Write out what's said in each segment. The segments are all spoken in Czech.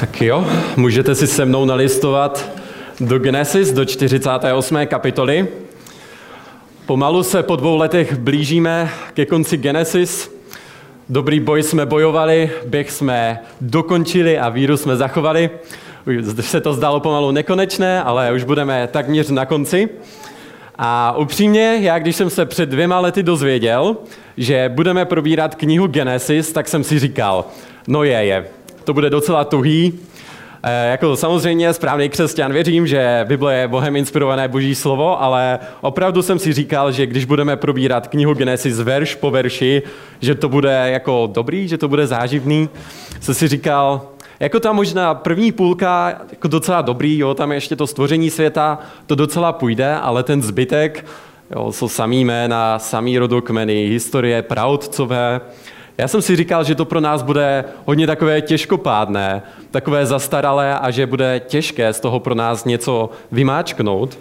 Tak jo, můžete si se mnou nalistovat do Genesis, do 48. kapitoly. Pomalu se po dvou letech blížíme ke konci Genesis. Dobrý boj jsme bojovali, běh jsme dokončili a víru jsme zachovali. Už se to zdalo pomalu nekonečné, ale už budeme takměř na konci. A upřímně, já když jsem se před dvěma lety dozvěděl, že budeme probírat knihu Genesis, tak jsem si říkal, no je, je, to bude docela tuhý, e, jako samozřejmě správný křesťan věřím, že Bible je Bohem inspirované boží slovo, ale opravdu jsem si říkal, že když budeme probírat knihu Genesis verš po verši, že to bude jako dobrý, že to bude záživný. Jsem si říkal, jako ta možná první půlka jako docela dobrý, jo, tam je ještě to stvoření světa, to docela půjde, ale ten zbytek, jo, jsou samý jména, samý rodokmeny, historie, praotcové, já jsem si říkal, že to pro nás bude hodně takové těžkopádné, takové zastaralé a že bude těžké z toho pro nás něco vymáčknout.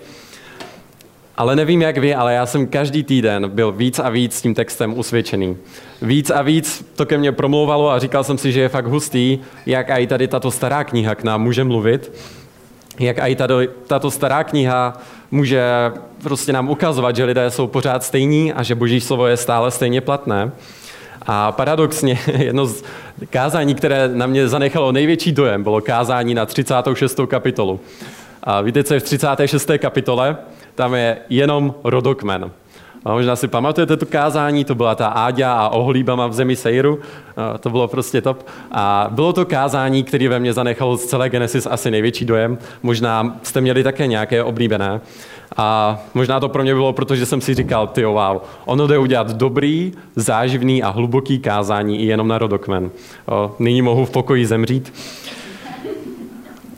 Ale nevím, jak vy, ale já jsem každý týden byl víc a víc s tím textem usvědčený. Víc a víc to ke mně promlouvalo a říkal jsem si, že je fakt hustý, jak i tady tato stará kniha k nám může mluvit, jak i tady, tato stará kniha může prostě nám ukazovat, že lidé jsou pořád stejní a že boží slovo je stále stejně platné. A paradoxně jedno z kázání, které na mě zanechalo největší dojem, bylo kázání na 36. kapitolu. A víte, co je v 36. kapitole? Tam je jenom rodokmen. A možná si pamatujete to kázání, to byla ta Áďa a ohlíbama v zemi Sejru, a to bylo prostě top. A bylo to kázání, které ve mně zanechalo z celé Genesis asi největší dojem. Možná jste měli také nějaké oblíbené. A možná to pro mě bylo, protože jsem si říkal, ty wow, ono jde udělat dobrý, záživný a hluboký kázání i jenom na rodokmen. O, nyní mohu v pokoji zemřít.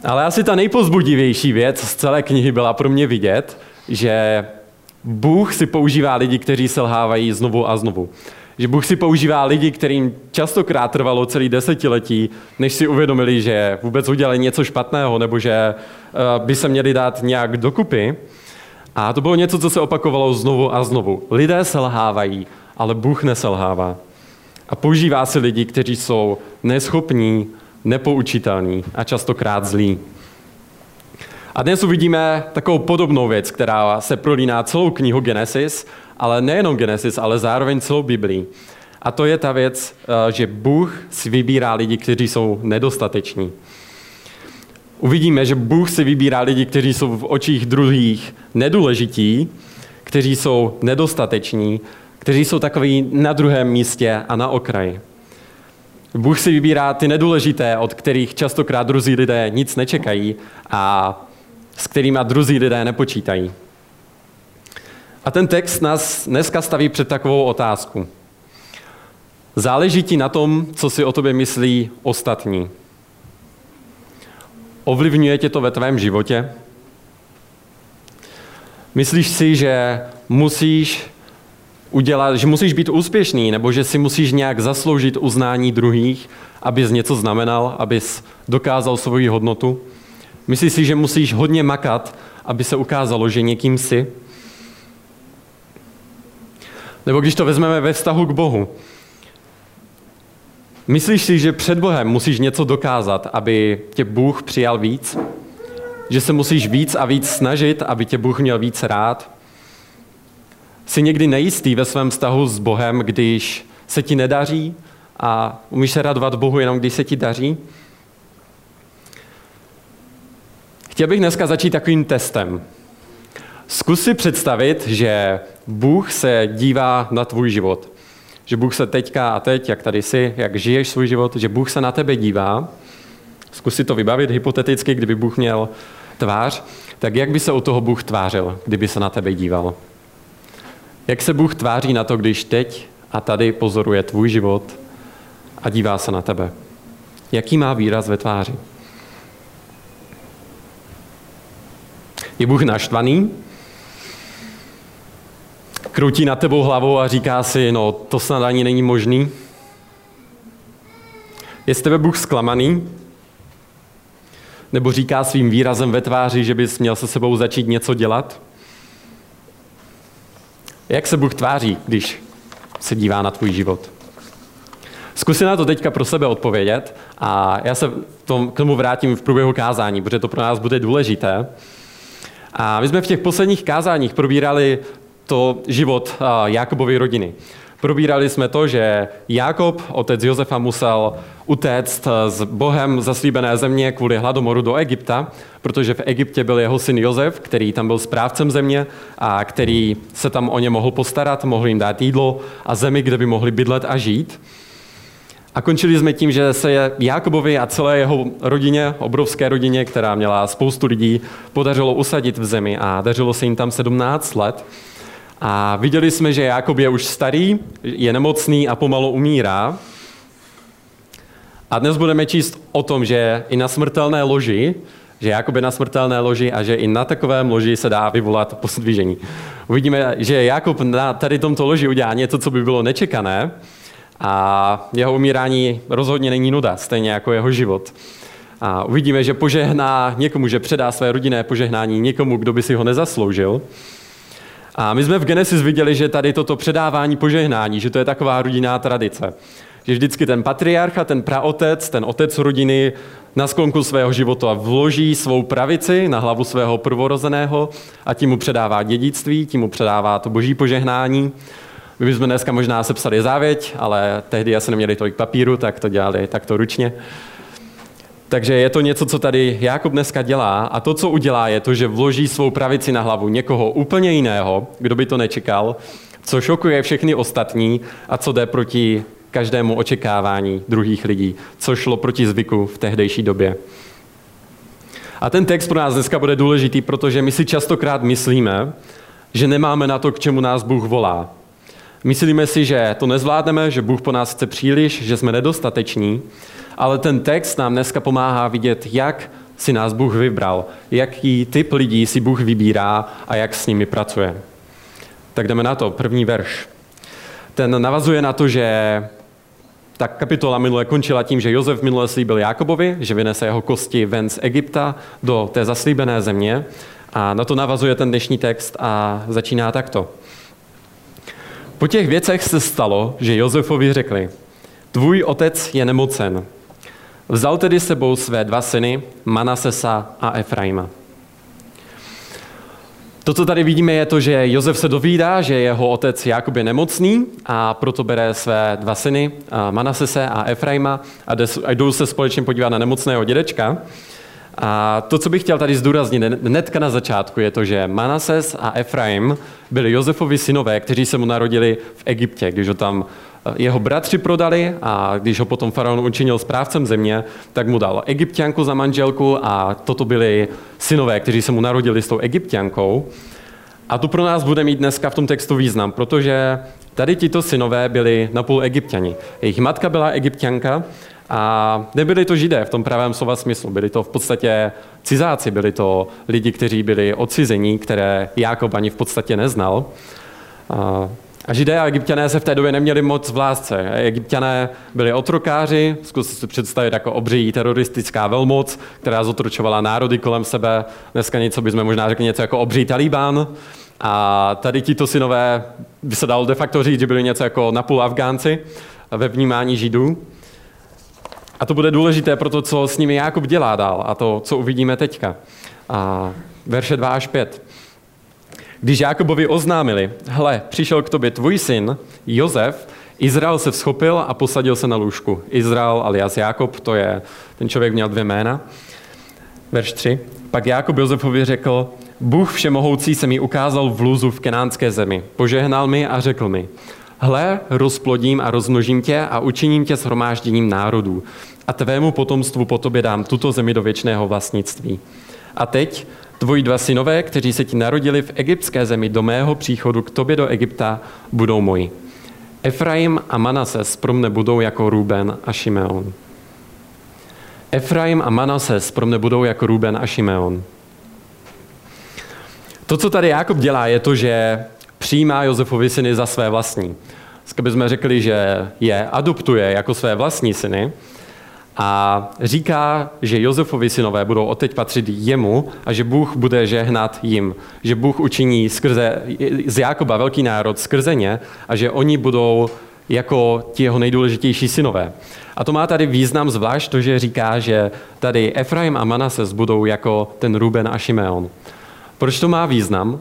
Ale asi ta nejpozbudivější věc z celé knihy byla pro mě vidět, že Bůh si používá lidi, kteří selhávají znovu a znovu. Že Bůh si používá lidi, kterým častokrát trvalo celý desetiletí, než si uvědomili, že vůbec udělali něco špatného, nebo že eh, by se měli dát nějak dokupy. A to bylo něco, co se opakovalo znovu a znovu. Lidé selhávají, ale Bůh neselhává. A používá si lidi, kteří jsou neschopní, nepoučitelní a častokrát zlí. A dnes uvidíme takovou podobnou věc, která se prolíná celou knihu Genesis, ale nejenom Genesis, ale zároveň celou Biblii. A to je ta věc, eh, že Bůh si vybírá lidi, kteří jsou nedostateční. Uvidíme, že Bůh si vybírá lidi, kteří jsou v očích druhých nedůležití, kteří jsou nedostateční, kteří jsou takový na druhém místě a na okraji. Bůh si vybírá ty nedůležité, od kterých častokrát druzí lidé nic nečekají a s kterými druzí lidé nepočítají. A ten text nás dneska staví před takovou otázku. Záleží ti na tom, co si o tobě myslí ostatní. Ovlivňuje tě to ve tvém životě? Myslíš si, že musíš udělat, že musíš být úspěšný, nebo že si musíš nějak zasloužit uznání druhých, abys něco znamenal, abys dokázal svoji hodnotu? Myslíš si, že musíš hodně makat, aby se ukázalo, že někým jsi? Nebo když to vezmeme ve vztahu k Bohu, myslíš si, že před Bohem musíš něco dokázat, aby tě Bůh přijal víc? Že se musíš víc a víc snažit, aby tě Bůh měl víc rád? Jsi někdy nejistý ve svém vztahu s Bohem, když se ti nedaří a umíš se radovat Bohu jenom, když se ti daří? Chtěl bych dneska začít takovým testem. Zkus si představit, že Bůh se dívá na tvůj život. Že Bůh se teďka a teď, jak tady jsi, jak žiješ svůj život, že Bůh se na tebe dívá. Zkus si to vybavit hypoteticky, kdyby Bůh měl tvář, tak jak by se u toho Bůh tvářil, kdyby se na tebe díval? Jak se Bůh tváří na to, když teď a tady pozoruje tvůj život a dívá se na tebe? Jaký má výraz ve tváři? Je Bůh naštvaný? Kroutí nad tebou hlavou a říká si, no to snad ani není možný. Je z tebe Bůh zklamaný? Nebo říká svým výrazem ve tváři, že bys měl se sebou začít něco dělat? Jak se Bůh tváří, když se dívá na tvůj život? Zkusím na to teďka pro sebe odpovědět a já se tom, k tomu vrátím v průběhu kázání, protože to pro nás bude důležité. A my jsme v těch posledních kázáních probírali to život Jakobovy rodiny. Probírali jsme to, že Jakob, otec Josefa, musel utéct z Bohem zaslíbené země kvůli hladomoru do Egypta, protože v Egyptě byl jeho syn Josef, který tam byl správcem země a který se tam o ně mohl postarat, mohl jim dát jídlo a zemi, kde by mohli bydlet a žít. A končili jsme tím, že se Jakobovi a celé jeho rodině, obrovské rodině, která měla spoustu lidí, podařilo usadit v zemi a dařilo se jim tam 17 let. A viděli jsme, že Jakob je už starý, je nemocný a pomalu umírá. A dnes budeme číst o tom, že i na smrtelné loži, že Jakob je na smrtelné loži a že i na takovém loži se dá vyvolat posdvížení. Uvidíme, že Jakob na tady tomto loži udělá něco, co by bylo nečekané a jeho umírání rozhodně není nuda, stejně jako jeho život. A uvidíme, že požehná někomu, že předá své rodinné požehnání někomu, kdo by si ho nezasloužil. A my jsme v Genesis viděli, že tady toto předávání požehnání, že to je taková rodinná tradice. Že vždycky ten patriarcha, ten praotec, ten otec rodiny na sklonku svého života vloží svou pravici na hlavu svého prvorozeného a tím mu předává dědictví, tím mu předává to boží požehnání. My bychom dneska možná sepsali závěť, ale tehdy asi neměli tolik papíru, tak to dělali takto ručně. Takže je to něco, co tady Jakob dneska dělá a to, co udělá, je to, že vloží svou pravici na hlavu někoho úplně jiného, kdo by to nečekal, co šokuje všechny ostatní a co jde proti každému očekávání druhých lidí, co šlo proti zvyku v tehdejší době. A ten text pro nás dneska bude důležitý, protože my si častokrát myslíme, že nemáme na to, k čemu nás Bůh volá. Myslíme si, že to nezvládneme, že Bůh po nás chce příliš, že jsme nedostateční, ale ten text nám dneska pomáhá vidět, jak si nás Bůh vybral, jaký typ lidí si Bůh vybírá a jak s nimi pracuje. Tak jdeme na to, první verš. Ten navazuje na to, že ta kapitola minule končila tím, že Josef minule slíbil Jakobovi, že vynese jeho kosti ven z Egypta do té zaslíbené země. A na to navazuje ten dnešní text a začíná takto. Po těch věcech se stalo, že Josefovi řekli, tvůj otec je nemocen. Vzal tedy sebou své dva syny, Manasesa a Efraima. To, co tady vidíme, je to, že Josef se dovídá, že jeho otec Jakub je nemocný a proto bere své dva syny, Manasese a Efraima, a jdou se společně podívat na nemocného dědečka. A to, co bych chtěl tady zdůraznit hnedka na začátku, je to, že Manases a Efraim byli Josefovi synové, kteří se mu narodili v Egyptě, když ho tam eh, jeho bratři prodali a když ho potom faraon učinil správcem země, tak mu dal egyptianku za manželku a toto byli synové, kteří se mu narodili s tou egyptiankou. A to pro nás bude mít dneska v tom textu význam, protože tady tito synové byli napůl egyptiani. Jejich matka byla egyptianka a nebyli to židé v tom pravém slova smyslu, byli to v podstatě cizáci, byli to lidi, kteří byli odcizení, které Jákob ani v podstatě neznal. A židé a egyptiané se v té době neměli moc v lásce. Egyptiané byli otrokáři, zkuste si představit jako obří teroristická velmoc, která zotročovala národy kolem sebe. Dneska něco bychom možná řekli něco jako obří talibán. A tady tito synové by se dalo de facto říct, že byli něco jako napůl Afgánci ve vnímání židů. A to bude důležité pro to, co s nimi Jákob dělá dál a to, co uvidíme teďka. A verše 2 až 5. Když Jákobovi oznámili, hle, přišel k tobě tvůj syn, Jozef, Izrael se vzchopil a posadil se na lůžku. Izrael alias Jákob, to je, ten člověk měl dvě jména. Verš 3. Pak Jákob Josefovi řekl, Bůh všemohoucí se mi ukázal v lůzu v kenánské zemi. Požehnal mi a řekl mi, Hle, rozplodím a rozmnožím tě a učiním tě shromážděním národů. A tvému potomstvu po tobě dám tuto zemi do věčného vlastnictví. A teď tvoji dva synové, kteří se ti narodili v egyptské zemi do mého příchodu k tobě do Egypta, budou moji. Efraim a Manases pro mne budou jako Ruben a Šimeon. Efraim a Manases pro mne budou jako Ruben a Šimeon. To, co tady Jákob dělá, je to, že přijímá Josefovi syny za své vlastní. Dneska bychom řekli, že je adoptuje jako své vlastní syny a říká, že Josefovi synové budou odteď patřit jemu a že Bůh bude žehnat jim. Že Bůh učiní skrze, z Jákoba velký národ skrze ně a že oni budou jako ti jeho nejdůležitější synové. A to má tady význam zvlášť to, že říká, že tady Efraim a Manases budou jako ten Ruben a Šimeon. Proč to má význam?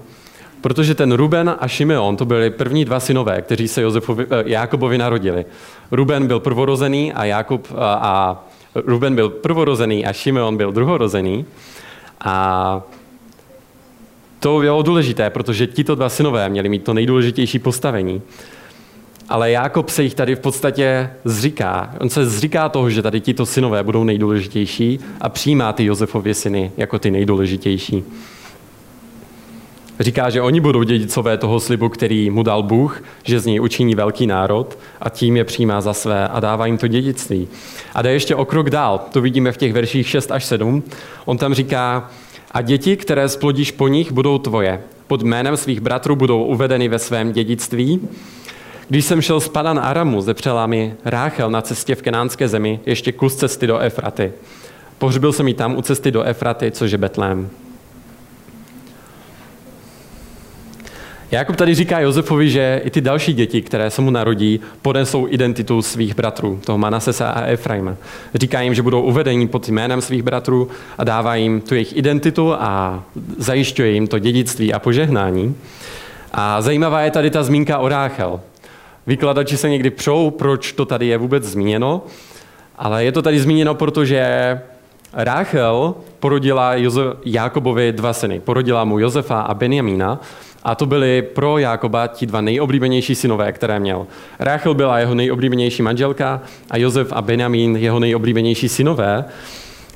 Protože ten Ruben a Šimeon to byli první dva synové, kteří se Josefovi, eh, Jákobovi narodili. Ruben byl prvorozený a, Jakob, a, a Ruben byl prvorozený a Šimeon byl druhorozený. A to bylo důležité, protože tito dva synové měli mít to nejdůležitější postavení. Ale Jákob se jich tady v podstatě zříká. On se zříká toho, že tady tito synové budou nejdůležitější a přijímá ty Josefově syny jako ty nejdůležitější. Říká, že oni budou dědicové toho slibu, který mu dal Bůh, že z něj učiní velký národ a tím je přijímá za své a dává jim to dědictví. A jde ještě o krok dál, to vidíme v těch verších 6 až 7. On tam říká, a děti, které splodíš po nich, budou tvoje. Pod jménem svých bratrů budou uvedeny ve svém dědictví. Když jsem šel z Padan Aramu, zepřela mi Ráchel na cestě v kenánské zemi ještě kus cesty do Efraty. Pohřbil jsem ji tam u cesty do Efraty, což je Betlém. Jakub tady říká Josefovi, že i ty další děti, které se mu narodí, ponesou identitu svých bratrů, toho Manasesa a Efraima. Říká jim, že budou uvedeni pod jménem svých bratrů a dává jim tu jejich identitu a zajišťuje jim to dědictví a požehnání. A zajímavá je tady ta zmínka o Ráchel. Vykladači se někdy přou, proč to tady je vůbec zmíněno, ale je to tady zmíněno, protože Ráchel porodila Jákobovi dva syny. Porodila mu Josefa a Benjamína a to byly pro Jákoba ti dva nejoblíbenější synové, které měl. Ráchel byla jeho nejoblíbenější manželka a Josef a Benjamín jeho nejoblíbenější synové.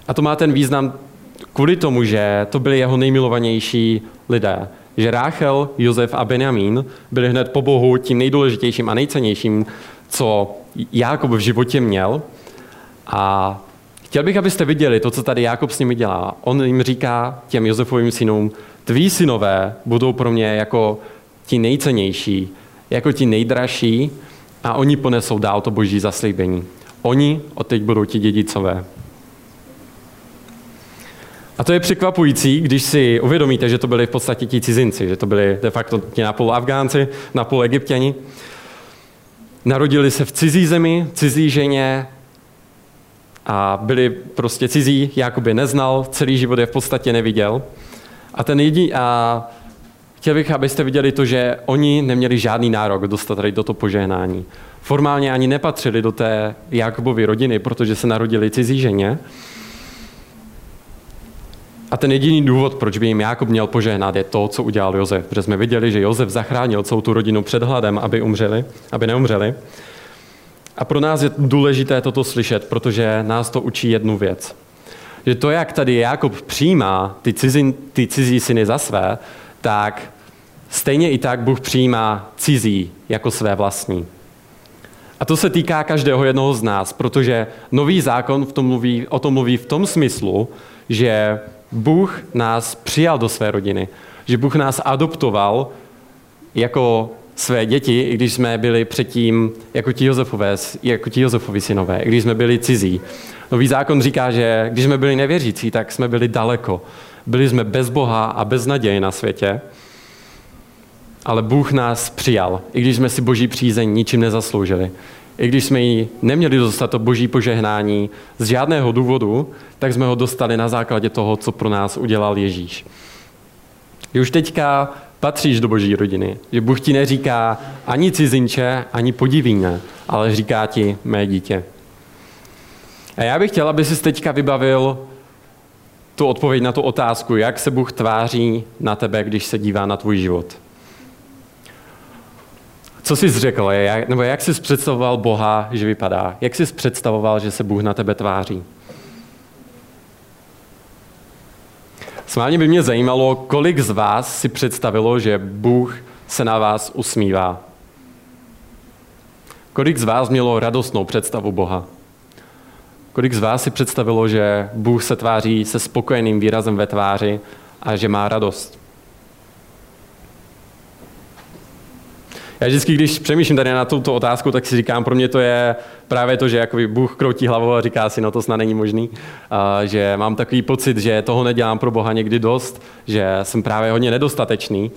A to má ten význam kvůli tomu, že to byli jeho nejmilovanější lidé. Že Ráchel, Josef a Benjamín byli hned po Bohu tím nejdůležitějším a nejcennějším, co Jákob v životě měl. A chtěl bych, abyste viděli to, co tady Jákob s nimi dělá. On jim říká těm Josefovým synům, tví synové budou pro mě jako ti nejcennější, jako ti nejdražší a oni ponesou dál to boží zaslíbení. Oni od teď budou ti dědicové. A to je překvapující, když si uvědomíte, že to byli v podstatě ti cizinci, že to byli de facto ti napůl Afgánci, napůl Egyptěni. Narodili se v cizí zemi, cizí ženě a byli prostě cizí, Jakub neznal, celý život je v podstatě neviděl. A ten jediný, a chtěl bych, abyste viděli to, že oni neměli žádný nárok dostat tady do toho požehnání. Formálně ani nepatřili do té Jakubovy rodiny, protože se narodili cizí ženě. A ten jediný důvod, proč by jim Jakub měl požehnat, je to, co udělal Josef. Protože jsme viděli, že Josef zachránil celou tu rodinu před hladem, aby, umřeli, aby neumřeli. A pro nás je důležité toto slyšet, protože nás to učí jednu věc že to, jak tady Jakob přijímá ty, cizí, ty cizí syny za své, tak stejně i tak Bůh přijímá cizí jako své vlastní. A to se týká každého jednoho z nás, protože nový zákon v tom mluví, o tom mluví v tom smyslu, že Bůh nás přijal do své rodiny, že Bůh nás adoptoval jako své děti, i když jsme byli předtím jako ti, Josefové, jako ti Josefovi synové, i když jsme byli cizí. Nový zákon říká, že když jsme byli nevěřící, tak jsme byli daleko. Byli jsme bez Boha a bez naděje na světě, ale Bůh nás přijal, i když jsme si boží přízeň ničím nezasloužili. I když jsme ji neměli dostat to boží požehnání z žádného důvodu, tak jsme ho dostali na základě toho, co pro nás udělal Ježíš. Už teďka patříš do boží rodiny. Že Bůh ti neříká ani cizinče, ani podivíne, ale říká ti mé dítě. A já bych chtěl, aby si teďka vybavil tu odpověď na tu otázku, jak se Bůh tváří na tebe, když se dívá na tvůj život. Co jsi řekl, nebo jak jsi představoval Boha, že vypadá? Jak jsi představoval, že se Bůh na tebe tváří? Smálně by mě zajímalo, kolik z vás si představilo, že Bůh se na vás usmívá. Kolik z vás mělo radostnou představu Boha? Kolik z vás si představilo, že Bůh se tváří se spokojeným výrazem ve tváři a že má radost? Já vždycky, když přemýšlím tady na tuto otázku, tak si říkám, pro mě to je právě to, že jakoby Bůh kroutí hlavou a říká si, no to snad není možný. A že mám takový pocit, že toho nedělám pro Boha někdy dost, že jsem právě hodně nedostatečný.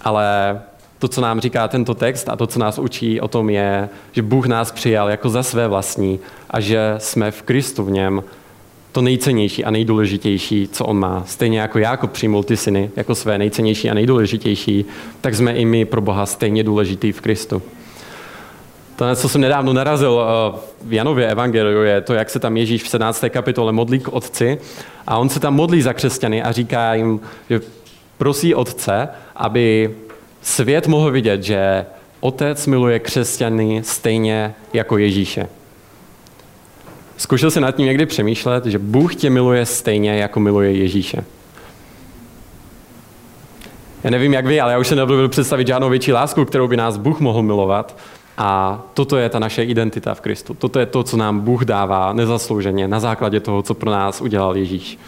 Ale To, co nám říká tento text a to, co nás učí o tom, je, že Bůh nás přijal jako za své vlastní a že jsme v Kristu v něm to nejcennější a nejdůležitější, co on má. Stejně jako Jákob přijmul ty syny jako své nejcennější a nejdůležitější, tak jsme i my pro Boha stejně důležitý v Kristu. To, co jsem nedávno narazil eh, v Janově evangeliu, je to, jak se tam Ježíš v 17. kapitole modlí k otci a on se tam modlí za křesťany a říká jim, že prosí otce, aby svět mohl vidět, že otec miluje křesťany stejně jako Ježíše. Zkoušel se nad tím někdy přemýšlet, že Bůh tě miluje stejně, jako miluje Ježíše. Já nevím, jak vy, ale já už se nebudu představit žádnou větší lásku, kterou by nás Bůh mohl milovat. A toto je ta naše identita v Kristu. Toto je to, co nám Bůh dává nezaslouženě na základě toho, co pro nás udělal Ježíš.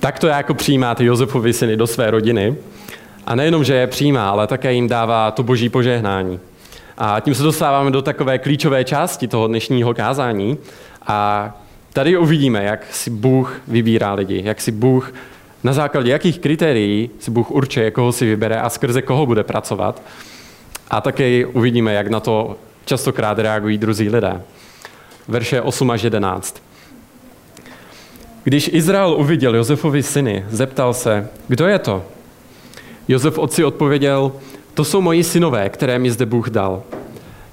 Tak to jako přijímáte Josefovi syny do své rodiny. A nejenom, že je přijímá, ale také jim dává to boží požehnání. A tím se dostáváme do takové klíčové části toho dnešního kázání. A tady uvidíme, jak si Bůh vybírá lidi, jak si Bůh, na základě jakých kritérií si Bůh určuje, koho si vybere a skrze koho bude pracovat. A také uvidíme, jak na to častokrát reagují druzí lidé. Verše 8 až 11. Když Izrael uviděl Josefovi syny, zeptal se, kdo je to? Josef otci odpověděl, to jsou moji synové, které mi zde Bůh dal.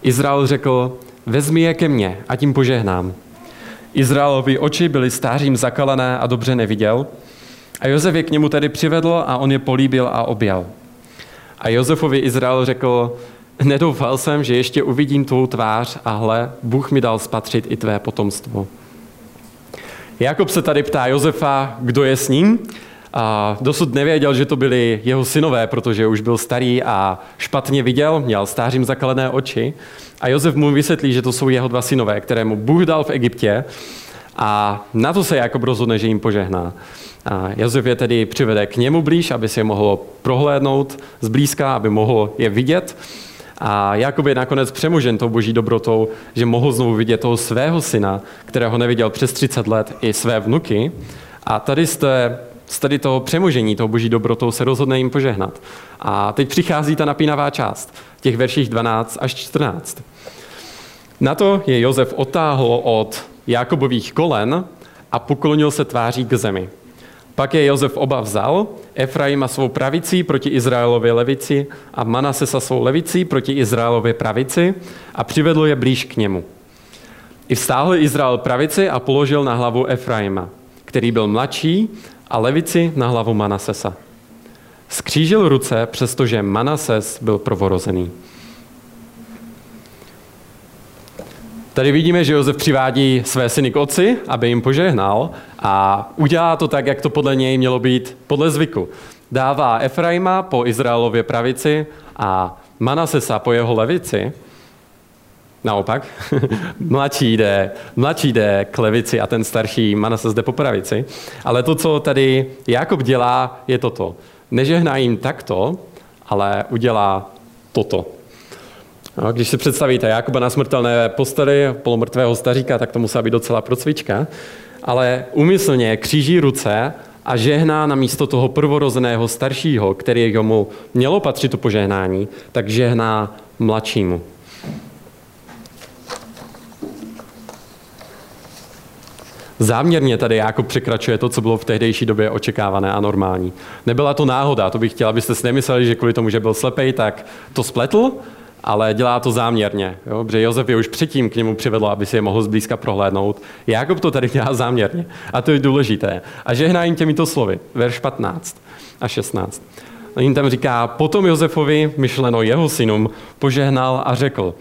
Izrael řekl, vezmi je ke mně a tím požehnám. Izraelovi oči byly stářím zakalené a dobře neviděl. A Josef je k němu tedy přivedl a on je políbil a objal. A Josefovi Izrael řekl, nedoufal jsem, že ještě uvidím tvou tvář a hle, Bůh mi dal spatřit i tvé potomstvo. Jakob se tady ptá Josefa, kdo je s ním a dosud nevěděl, že to byli jeho synové, protože už byl starý a špatně viděl, měl stářím zakalené oči. A Josef mu vysvětlí, že to jsou jeho dva synové, které mu Bůh dal v Egyptě. A na to se Jakob rozhodne, že jim požehná. A Josef je tedy přivede k němu blíž, aby si je mohlo prohlédnout zblízka, aby mohl je vidět. A Jakob je nakonec přemožen tou boží dobrotou, že mohl znovu vidět toho svého syna, kterého neviděl přes 30 let, i své vnuky. A tady jste z tady toho přemožení, toho boží dobrotou se rozhodne jim požehnat. A teď přichází ta napínavá část, těch verších 12 až 14. Na to je Josef otáhl od Jakobových kolen a poklonil se tváří k zemi. Pak je Josef oba vzal, Efraima svou pravicí proti Izraelově levici a Manasesa svou levicí proti Izraelově pravici a přivedl je blíž k němu. I vstáhl Izrael pravici a položil na hlavu Efraima, který byl mladší a levici na hlavu Manasesa. Skřížil ruce, přestože Manases byl prvorozený. Tady vidíme, že Josef přivádí své syny k otci, aby jim požehnal a udělá to tak, jak to podle něj mělo být podle zvyku. Dává Efraima po Izraelově pravici a Manasesa po jeho levici – Naopak, mladší jde, mladší jde k levici a ten starší se zde po pravici. Ale to, co tady Jakob dělá, je toto. Nežehná jim takto, ale udělá toto. No, když si představíte Jakoba na smrtelné posteli polomrtvého staříka, tak to musí být docela procvička. Ale umyslně kříží ruce a žehná na místo toho prvorozeného staršího, který mu mělo patřit to požehnání, tak žehná mladšímu. Záměrně tady jako překračuje to, co bylo v tehdejší době očekávané a normální. Nebyla to náhoda, to bych chtěl, abyste si nemysleli, že kvůli tomu, že byl slepej, tak to spletl, ale dělá to záměrně. Jo? Protože Josef je už předtím k němu přivedl, aby si je mohl zblízka prohlédnout. Jakob to tady dělá záměrně. A to je důležité. A žehná jim těmito slovy. Verš 15 a 16. A jim tam říká, potom Josefovi, myšleno jeho synům, požehnal a řekl,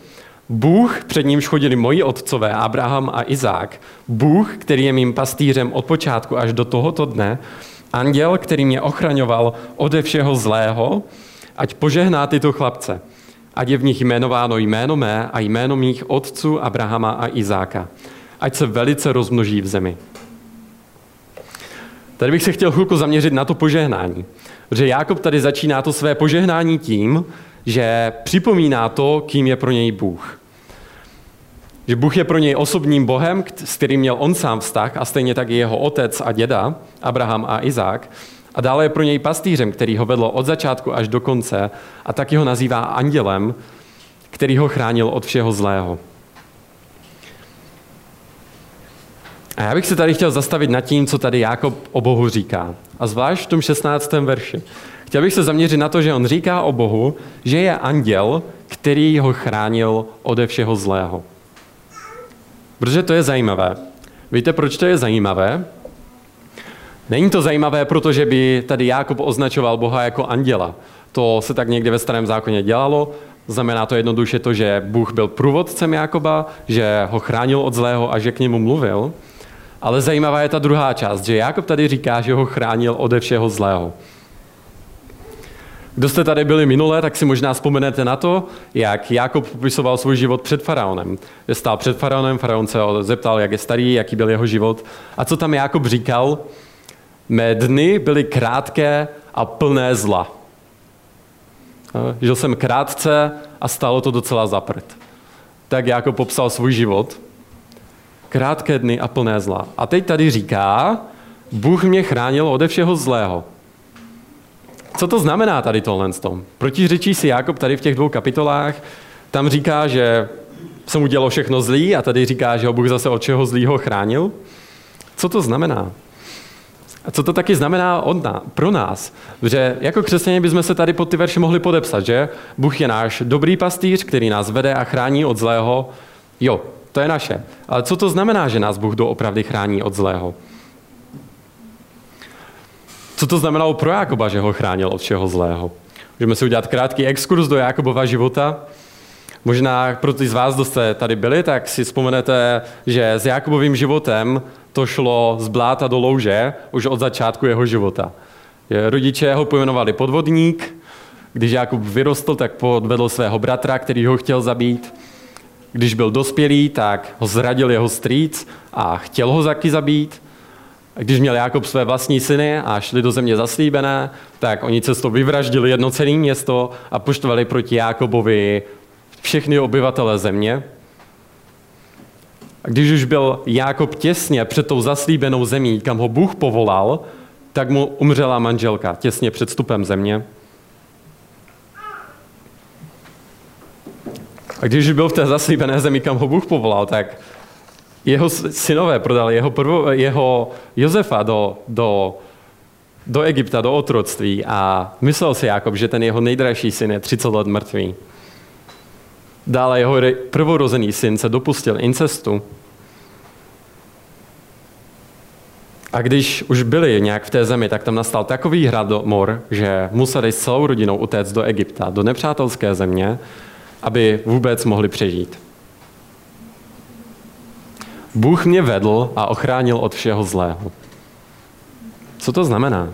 Bůh, před nímž chodili moji otcové, Abraham a Izák, Bůh, který je mým pastýřem od počátku až do tohoto dne, anděl, který mě ochraňoval ode všeho zlého, ať požehná tyto chlapce, ať je v nich jmenováno jméno mé a jméno mých otců Abrahama a Izáka, ať se velice rozmnoží v zemi. Tady bych se chtěl chvilku zaměřit na to požehnání. Protože Jákob tady začíná to své požehnání tím, že připomíná to, kým je pro něj Bůh. Že Bůh je pro něj osobním Bohem, s kterým měl on sám vztah, a stejně tak i jeho otec a děda, Abraham a Izák. A dále je pro něj pastýřem, který ho vedl od začátku až do konce a taky ho nazývá andělem, který ho chránil od všeho zlého. A já bych se tady chtěl zastavit nad tím, co tady Jákob o Bohu říká. A zvlášť v tom 16. verši. Chtěl bych se zaměřit na to, že on říká o Bohu, že je anděl, který ho chránil ode všeho zlého. Protože to je zajímavé. Víte, proč to je zajímavé? Není to zajímavé, protože by tady Jákob označoval Boha jako anděla. To se tak někde ve starém zákoně dělalo. Znamená to jednoduše to, že Bůh byl průvodcem Jákoba, že ho chránil od zlého a že k němu mluvil. Ale zajímavá je ta druhá část, že Jákob tady říká, že ho chránil ode všeho zlého. Kdo jste tady byli minule, tak si možná vzpomenete na to, jak Jákob popisoval svůj život před faraonem. Stál před faraonem, faraon se ho zeptal, jak je starý, jaký byl jeho život. A co tam Jákob říkal? Mé dny byly krátké a plné zla. Žil jsem krátce a stalo to docela zaprt. Tak Jákob popsal svůj život. Krátké dny a plné zla. A teď tady říká, Bůh mě chránil ode všeho zlého. Co to znamená tady tohle? Protiřečí si Jákob tady v těch dvou kapitolách. Tam říká, že se mu dělo všechno zlý a tady říká, že ho Bůh zase od čeho zlýho chránil. Co to znamená? A co to taky znamená od nás, pro nás? Že jako křesťané bychom se tady pod ty verše mohli podepsat, že Bůh je náš dobrý pastýř, který nás vede a chrání od zlého. Jo, to je naše. Ale co to znamená, že nás Bůh doopravdy chrání od zlého? Co to znamenalo pro Jakoba, že ho chránil od všeho zlého? Můžeme si udělat krátký exkurs do Jakobova života. Možná pro ty z vás, kdo jste tady byli, tak si vzpomenete, že s Jakubovým životem to šlo z bláta do louže už od začátku jeho života. Rodiče ho pojmenovali podvodník, když Jakub vyrostl, tak podvedl svého bratra, který ho chtěl zabít. Když byl dospělý, tak ho zradil jeho strýc a chtěl ho taky zabít. Když měl Jakob své vlastní syny a šli do země zaslíbené, tak oni cestou vyvraždili jedno celé město a poštvali proti Jakobovi všechny obyvatele země. A když už byl Jákob těsně před tou zaslíbenou zemí, kam ho Bůh povolal, tak mu umřela manželka těsně před vstupem země. A když už byl v té zaslíbené zemi, kam ho Bůh povolal, tak jeho synové prodali jeho, prvo, jeho Josefa do, do, do Egypta, do otroctví a myslel si Jakob, že ten jeho nejdražší syn je 30 let mrtvý. Dále jeho prvorozený syn se dopustil incestu. A když už byli nějak v té zemi, tak tam nastal takový mor, že museli s celou rodinou utéct do Egypta, do nepřátelské země, aby vůbec mohli přežít. Bůh mě vedl a ochránil od všeho zlého. Co to znamená?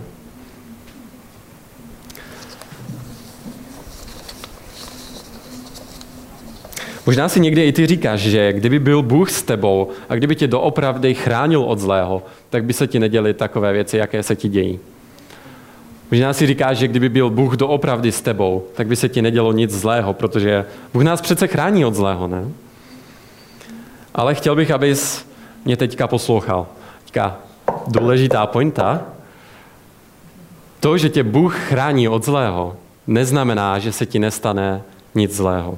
Možná si někdy i ty říkáš, že kdyby byl Bůh s tebou a kdyby tě doopravdy chránil od zlého, tak by se ti neděly takové věci, jaké se ti dějí. Možná si říkáš, že kdyby byl Bůh doopravdy s tebou, tak by se ti nedělo nic zlého, protože Bůh nás přece chrání od zlého, ne? Ale chtěl bych, abys mě teďka poslouchal. Teďka důležitá pointa. To, že tě Bůh chrání od zlého, neznamená, že se ti nestane nic zlého.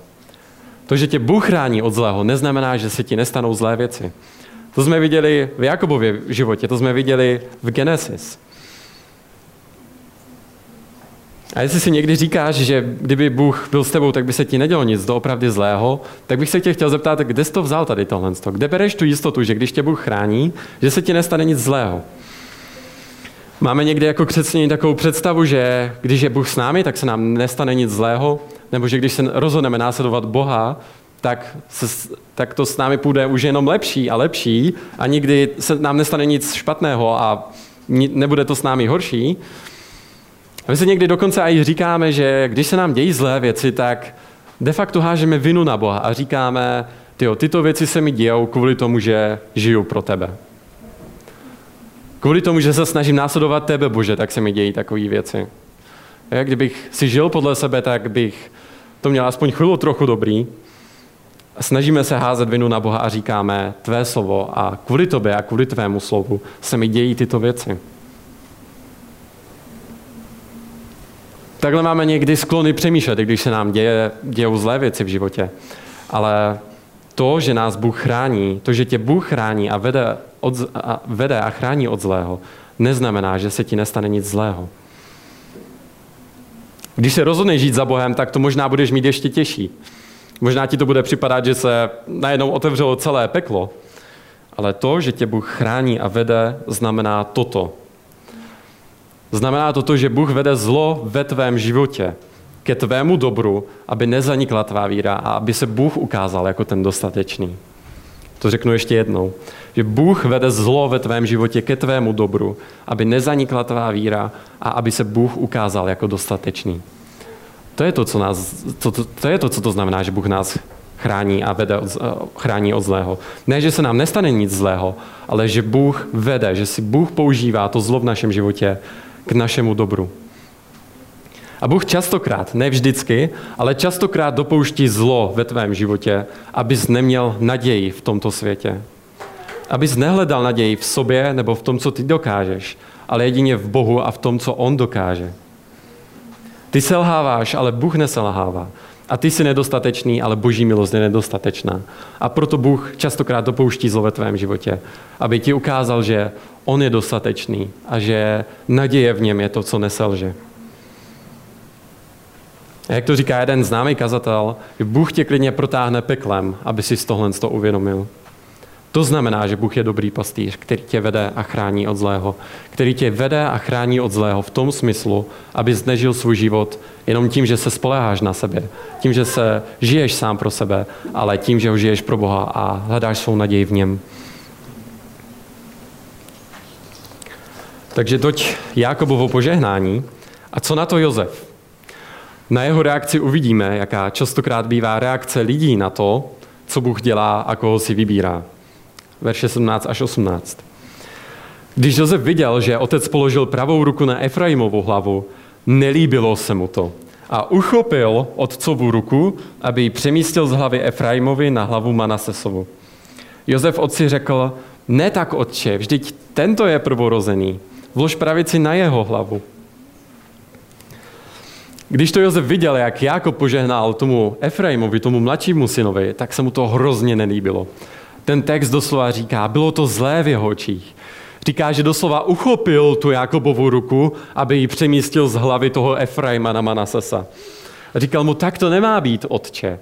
To, že tě Bůh chrání od zlého, neznamená, že se ti nestanou zlé věci. To jsme viděli v Jakobově životě, to jsme viděli v Genesis. A jestli si někdy říkáš, že kdyby Bůh byl s tebou, tak by se ti nedělo nic doopravdy zlého, tak bych se tě chtěl zeptat, kde jsi to vzal tady tohle? Kde bereš tu jistotu, že když tě Bůh chrání, že se ti nestane nic zlého? Máme někdy jako křesťané takovou představu, že když je Bůh s námi, tak se nám nestane nic zlého, nebo že když se rozhodneme následovat Boha, tak, se, tak to s námi půjde už jenom lepší a lepší a nikdy se nám nestane nic špatného a nebude to s námi horší. My si někdy dokonce i říkáme, že když se nám dějí zlé věci, tak de facto hážeme vinu na Boha a říkáme, tyjo, tyto věci se mi dějou kvůli tomu, že žiju pro tebe. Kvůli tomu, že se snažím následovat tebe, Bože, tak se mi dějí takové věci. A kdybych si žil podle sebe, tak bych to měl aspoň chvíli trochu dobrý. A snažíme se házet vinu na Boha a říkáme tvé slovo a kvůli tobě a kvůli tvému slovu se mi dějí tyto věci. Takhle máme někdy sklony přemýšlet, když se nám děje, dějou zlé věci v životě. Ale to, že nás Bůh chrání, to, že tě Bůh chrání a vede, od, a vede a chrání od zlého, neznamená, že se ti nestane nic zlého. Když se rozhodneš žít za Bohem, tak to možná budeš mít ještě těžší. Možná ti to bude připadat, že se najednou otevřelo celé peklo, ale to, že tě Bůh chrání a vede, znamená toto. Znamená to to, že Bůh vede zlo ve tvém životě ke tvému dobru, aby nezanikla tvá víra a aby se Bůh ukázal jako ten dostatečný. To řeknu ještě jednou. Že Bůh vede zlo ve tvém životě ke tvému dobru, aby nezanikla tvá víra a aby se Bůh ukázal jako dostatečný. To je to, co, nás, to, to, to, je to, co to znamená, že Bůh nás chrání a vede od, chrání od zlého. Ne, že se nám nestane nic zlého, ale že Bůh vede, že si Bůh používá to zlo v našem životě k našemu dobru. A Bůh častokrát, ne vždycky, ale častokrát dopouští zlo ve tvém životě, abys neměl naději v tomto světě. Abys nehledal naději v sobě nebo v tom, co ty dokážeš, ale jedině v Bohu a v tom, co On dokáže. Ty selháváš, ale Bůh neselhává. A ty jsi nedostatečný, ale boží milost je nedostatečná. A proto Bůh častokrát dopouští zlo ve tvém životě, aby ti ukázal, že On je dostatečný a že naděje v něm je to, co neselže. A jak to říká jeden známý kazatel, že Bůh tě klidně protáhne peklem, aby si z tohle to uvědomil. To znamená, že Bůh je dobrý pastýř, který tě vede a chrání od zlého. Který tě vede a chrání od zlého v tom smyslu, aby nežil svůj život jenom tím, že se spoleháš na sebe, tím, že se žiješ sám pro sebe, ale tím, že ho žiješ pro Boha a hledáš svou naději v něm. Takže toť Jakobovo požehnání. A co na to Jozef? Na jeho reakci uvidíme, jaká častokrát bývá reakce lidí na to, co Bůh dělá a koho si vybírá. Verše 17 až 18. Když Josef viděl, že otec položil pravou ruku na Efraimovu hlavu, nelíbilo se mu to. A uchopil otcovu ruku, aby ji přemístil z hlavy Efraimovi na hlavu Manasesovu. Josef otci řekl, ne tak, otče, vždyť tento je prvorozený. Vlož pravici na jeho hlavu. Když to Josef viděl, jak Jákob požehnal tomu Efraimovi, tomu mladšímu synovi, tak se mu to hrozně nelíbilo. Ten text doslova říká, bylo to zlé v jeho očích. Říká, že doslova uchopil tu Jakobovu ruku, aby ji přemístil z hlavy toho Efraima na Manasesa. Říkal mu, tak to nemá být, otče.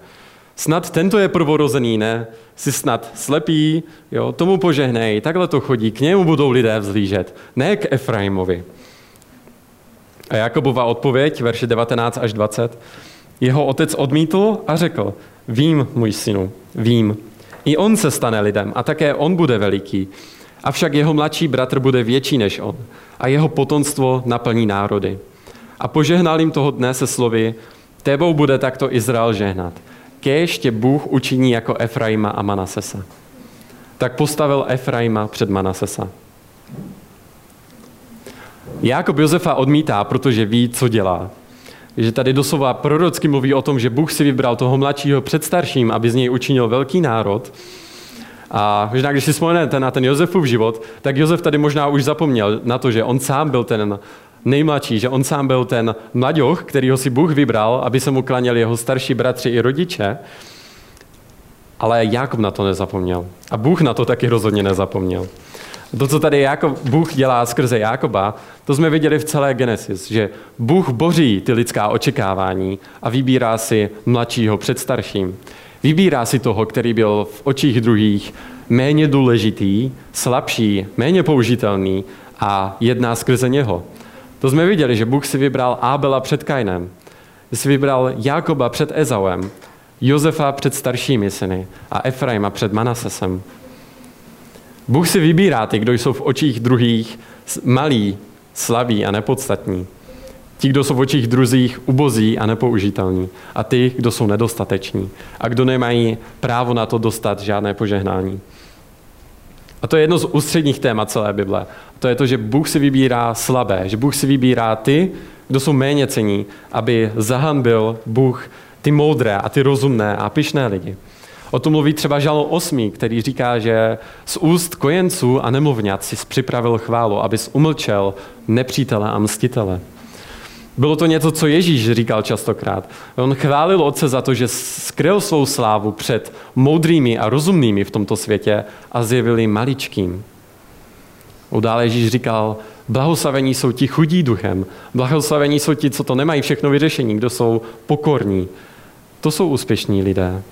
Snad tento je prvorozený, ne? Jsi snad slepý, jo, tomu požehnej, takhle to chodí, k němu budou lidé vzlížet, ne k Efraimovi. A Jakobova odpověď, verše 19 až 20, jeho otec odmítl a řekl, vím, můj synu, vím. I on se stane lidem a také on bude veliký. Avšak jeho mladší bratr bude větší než on a jeho potomstvo naplní národy. A požehnal jim toho dne se slovy, tebou bude takto Izrael žehnat. Kéž tě Bůh učiní jako Efraima a Manasesa. Tak postavil Efraima před Manasesa. Jákob Josefa odmítá, protože ví, co dělá. Že tady doslova prorocky mluví o tom, že Bůh si vybral toho mladšího před starším, aby z něj učinil velký národ. A možná, když si vzpomenete na ten Josefův život, tak Josef tady možná už zapomněl na to, že on sám byl ten nejmladší, že on sám byl ten mladěch, ho si Bůh vybral, aby se mu klaněli jeho starší bratři i rodiče. Ale Jákob na to nezapomněl. A Bůh na to taky rozhodně nezapomněl. To, co tady Jakob, Bůh dělá skrze Jákoba, to jsme viděli v celé Genesis, že Bůh boří ty lidská očekávání a vybírá si mladšího před starším. Vybírá si toho, který byl v očích druhých méně důležitý, slabší, méně použitelný a jedná skrze něho. To jsme viděli, že Bůh si vybral Ábela před Kainem, že si vybral Jákoba před Ezauem, Josefa před staršími syny a Efraima před Manasesem. Bůh si vybírá ty, kdo jsou v očích druhých malí, slaví a nepodstatní. Ti, kdo jsou v očích druzích ubozí a nepoužitelní. A ty, kdo jsou nedostateční. A kdo nemají právo na to dostat žádné požehnání. A to je jedno z ústředních témat celé Bible. To je to, že Bůh si vybírá slabé, že Bůh si vybírá ty, kdo jsou méně cení, aby zahanbil Bůh ty moudré a ty rozumné a pyšné lidi. O tom mluví třeba žalo 8, který říká, že z úst kojenců a nemluvňat si připravil chválu, abys umlčel nepřítele a mstitele. Bylo to něco, co Ježíš říkal častokrát. On chválil Otce za to, že skryl svou slávu před moudrými a rozumnými v tomto světě a zjevil jim maličkým. Dále Ježíš říkal, blahoslavení jsou ti chudí duchem, blahoslavení jsou ti, co to nemají všechno vyřešení, kdo jsou pokorní. To jsou úspěšní lidé.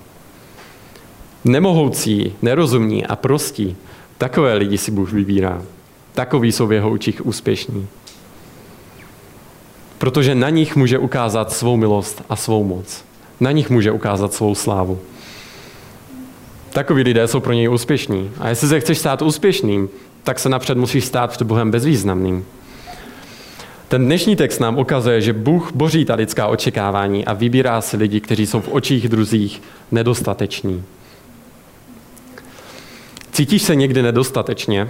Nemohoucí, nerozumní a prostí, takové lidi si Bůh vybírá. Takoví jsou v jeho učích úspěšní. Protože na nich může ukázat svou milost a svou moc. Na nich může ukázat svou slávu. Takoví lidé jsou pro něj úspěšní. A jestli se chceš stát úspěšným, tak se napřed musíš stát před Bohem bezvýznamným. Ten dnešní text nám ukazuje, že Bůh boří ta lidská očekávání a vybírá si lidi, kteří jsou v očích druzích nedostateční. Cítíš se někdy nedostatečně?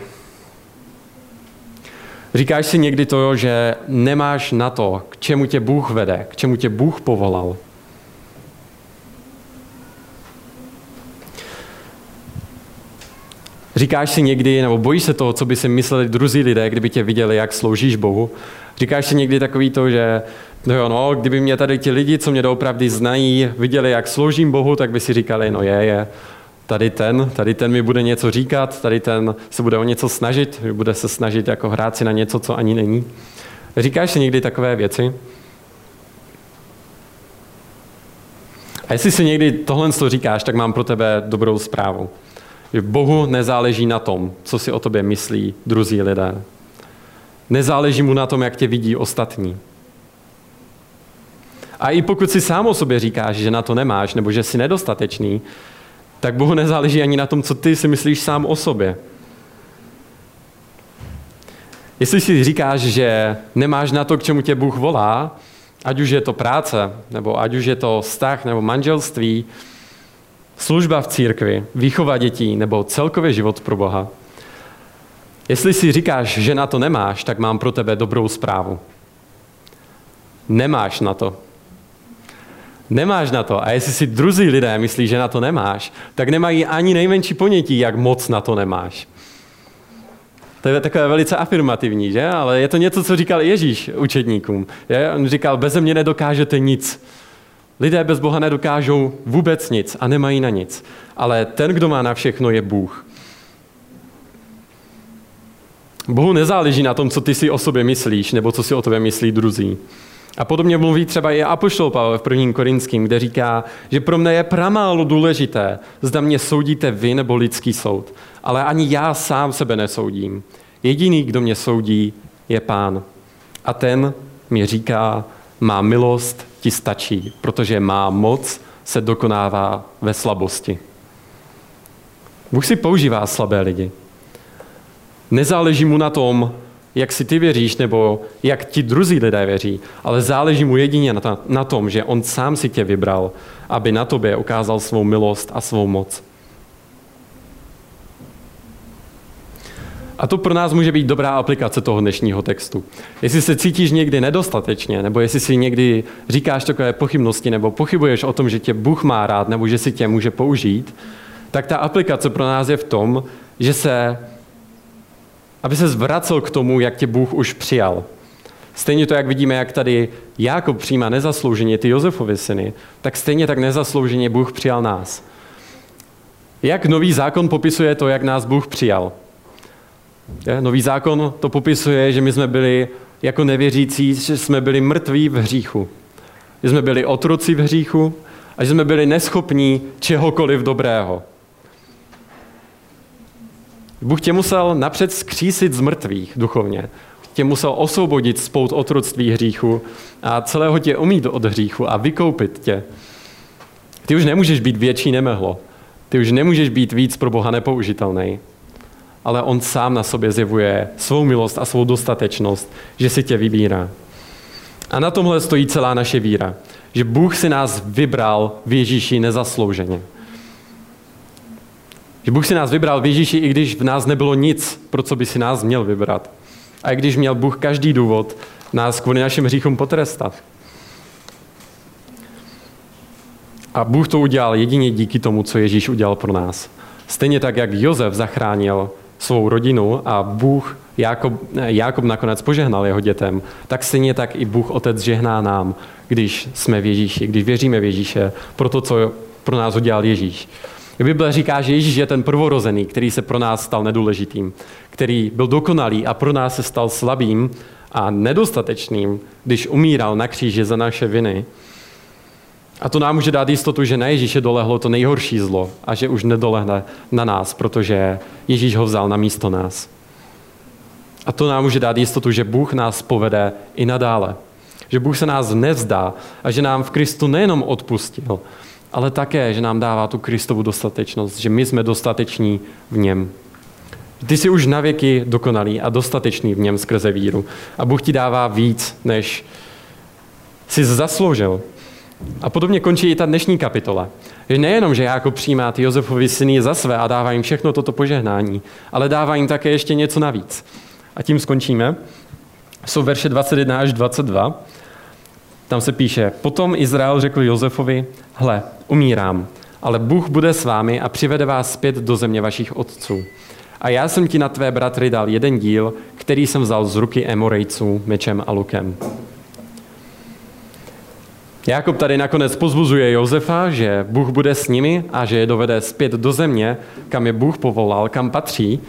Říkáš si někdy to, že nemáš na to, k čemu tě Bůh vede, k čemu tě Bůh povolal. Říkáš si někdy, nebo bojíš se toho, co by si mysleli druzí lidé, kdyby tě viděli, jak sloužíš Bohu. Říkáš si někdy takový to, že no jo, no, kdyby mě tady ti lidi, co mě doopravdy znají, viděli, jak sloužím Bohu, tak by si říkali, no je, je, tady ten, tady ten mi bude něco říkat, tady ten se bude o něco snažit, bude se snažit jako hrát si na něco, co ani není. Říkáš si někdy takové věci? A jestli si někdy tohle říkáš, tak mám pro tebe dobrou zprávu. Že Bohu nezáleží na tom, co si o tobě myslí druzí lidé. Nezáleží mu na tom, jak tě vidí ostatní. A i pokud si sám o sobě říkáš, že na to nemáš, nebo že jsi nedostatečný, tak Bohu nezáleží ani na tom, co ty si myslíš sám o sobě. Jestli si říkáš, že nemáš na to, k čemu tě Bůh volá, ať už je to práce, nebo ať už je to vztah, nebo manželství, služba v církvi, výchova dětí, nebo celkově život pro Boha. Jestli si říkáš, že na to nemáš, tak mám pro tebe dobrou zprávu. Nemáš na to. Nemáš na to. A jestli si druzí lidé myslí, že na to nemáš, tak nemají ani nejmenší ponětí, jak moc na to nemáš. To je takové velice afirmativní, že? Ale je to něco, co říkal Ježíš učedníkům. Je? On říkal, bez mě nedokážete nic. Lidé bez Boha nedokážou vůbec nic a nemají na nic. Ale ten, kdo má na všechno, je Bůh. Bohu nezáleží na tom, co ty si o sobě myslíš, nebo co si o tobě myslí druzí. A podobně mluví třeba i Apoštol Pavel v prvním Korinským, kde říká, že pro mne je pramálo důležité, zda mě soudíte vy nebo lidský soud. Ale ani já sám sebe nesoudím. Jediný, kdo mě soudí, je pán. A ten mi říká, má milost ti stačí, protože má moc se dokonává ve slabosti. Bůh si používá slabé lidi. Nezáleží mu na tom, jak si ty věříš, nebo jak ti druzí lidé věří, ale záleží mu jedině na, na tom, že on sám si tě vybral, aby na tobě ukázal svou milost a svou moc. A to pro nás může být dobrá aplikace toho dnešního textu. Jestli se cítíš někdy nedostatečně, nebo jestli si někdy říkáš takové pochybnosti, nebo pochybuješ o tom, že tě Bůh má rád, nebo že si tě může použít, tak ta aplikace pro nás je v tom, že se aby se zvracel k tomu, jak tě Bůh už přijal. Stejně to, jak vidíme, jak tady Jákob přijímá nezaslouženě ty Josefovy syny, tak stejně tak nezaslouženě Bůh přijal nás. Jak nový zákon popisuje to, jak nás Bůh přijal? Nový zákon to popisuje, že my jsme byli jako nevěřící, že jsme byli mrtví v hříchu. Že jsme byli otroci v hříchu a že jsme byli neschopní čehokoliv dobrého. Bůh tě musel napřed skřísit z mrtvých duchovně. Tě musel osvobodit spout otroctví hříchu a celého tě umít od hříchu a vykoupit tě. Ty už nemůžeš být větší nemehlo. Ty už nemůžeš být víc pro Boha nepoužitelný. Ale On sám na sobě zjevuje svou milost a svou dostatečnost, že si tě vybírá. A na tomhle stojí celá naše víra. Že Bůh si nás vybral v Ježíši nezaslouženě. Že Bůh si nás vybral v Ježíši, i když v nás nebylo nic, pro co by si nás měl vybrat. A i když měl Bůh každý důvod nás kvůli našim hříchům potrestat. A Bůh to udělal jedině díky tomu, co Ježíš udělal pro nás. Stejně tak, jak Jozef zachránil svou rodinu a Bůh Jakob, Jakob nakonec požehnal jeho dětem, tak stejně tak i Bůh Otec žehná nám, když jsme v Ježíši, když věříme v Ježíše, pro to, co pro nás udělal Ježíš. Bible říká, že Ježíš je ten prvorozený, který se pro nás stal nedůležitým, který byl dokonalý a pro nás se stal slabým a nedostatečným, když umíral na kříži za naše viny. A to nám může dát jistotu, že na Ježíše dolehlo to nejhorší zlo a že už nedolehne na nás, protože Ježíš ho vzal na místo nás. A to nám může dát jistotu, že Bůh nás povede i nadále. Že Bůh se nás nevzdá a že nám v Kristu nejenom odpustil, ale také, že nám dává tu Kristovu dostatečnost, že my jsme dostateční v něm. Ty jsi už navěky dokonalý a dostatečný v něm skrze víru. A Bůh ti dává víc, než jsi zasloužil. A podobně končí i ta dnešní kapitola. Že nejenom, že Jákob přijímá ty Josefovi syny za své a dává jim všechno toto požehnání, ale dává jim také ještě něco navíc. A tím skončíme. Jsou verše 21 až 22. Tam se píše, potom Izrael řekl Josefovi, hle, umírám, ale Bůh bude s vámi a přivede vás zpět do země vašich otců. A já jsem ti na tvé bratry dal jeden díl, který jsem vzal z ruky Emorejců mečem a lukem. Jakob tady nakonec pozbuzuje Josefa, že Bůh bude s nimi a že je dovede zpět do země, kam je Bůh povolal, kam patří.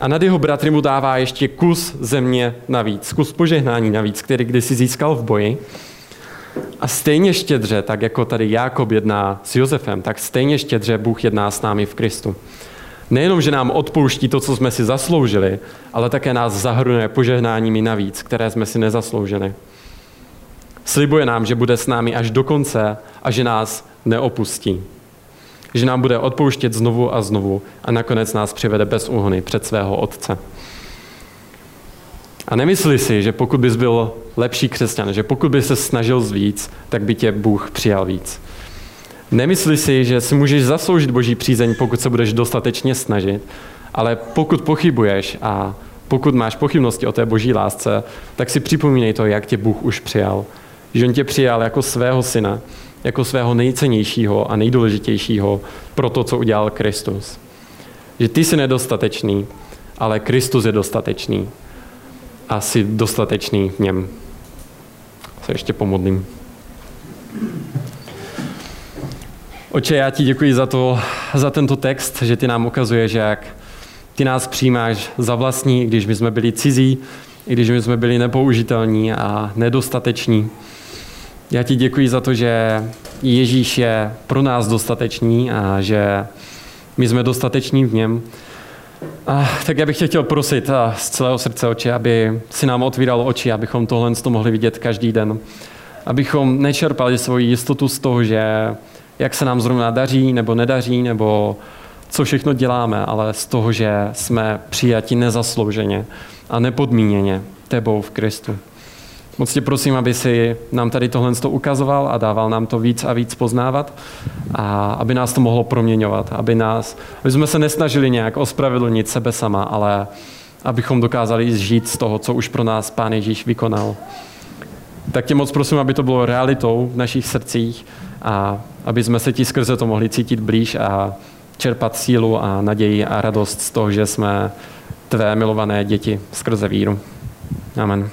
A nad jeho bratry mu dává ještě kus země navíc, kus požehnání navíc, který kdysi získal v boji. A stejně štědře, tak jako tady Jákob jedná s Josefem, tak stejně štědře Bůh jedná s námi v Kristu. Nejenom, že nám odpouští to, co jsme si zasloužili, ale také nás zahrnuje požehnáními navíc, které jsme si nezasloužili. Slibuje nám, že bude s námi až do konce a že nás neopustí. Že nám bude odpouštět znovu a znovu a nakonec nás přivede bez úhony před svého Otce. A nemysli si, že pokud bys byl lepší křesťan, že pokud by se snažil víc, tak by tě Bůh přijal víc. Nemysli si, že si můžeš zasloužit boží přízeň, pokud se budeš dostatečně snažit, ale pokud pochybuješ a pokud máš pochybnosti o té boží lásce, tak si připomínej to, jak tě Bůh už přijal. Že on tě přijal jako svého syna, jako svého nejcennějšího a nejdůležitějšího pro to, co udělal Kristus. Že ty jsi nedostatečný, ale Kristus je dostatečný a jsi dostatečný v něm. Se ještě pomodlím. Oče, já ti děkuji za, to, za tento text, že ty nám ukazuje, že jak ty nás přijímáš za vlastní, když my jsme byli cizí, i když my jsme byli nepoužitelní a nedostateční. Já ti děkuji za to, že Ježíš je pro nás dostatečný a že my jsme dostateční v něm. A, tak já bych tě chtěl prosit a z celého srdce, oči, aby si nám otvíral oči, abychom tohle to mohli vidět každý den. Abychom nečerpali svoji jistotu z toho, že jak se nám zrovna daří nebo nedaří, nebo co všechno děláme, ale z toho, že jsme přijati nezaslouženě a nepodmíněně tebou v Kristu. Moc tě prosím, aby si nám tady tohle ukazoval a dával nám to víc a víc poznávat a aby nás to mohlo proměňovat, aby, nás, aby jsme se nesnažili nějak ospravedlnit sebe sama, ale abychom dokázali žít z toho, co už pro nás Pán Ježíš vykonal. Tak tě moc prosím, aby to bylo realitou v našich srdcích a aby jsme se ti skrze to mohli cítit blíž a čerpat sílu a naději a radost z toho, že jsme tvé milované děti skrze víru. Amen.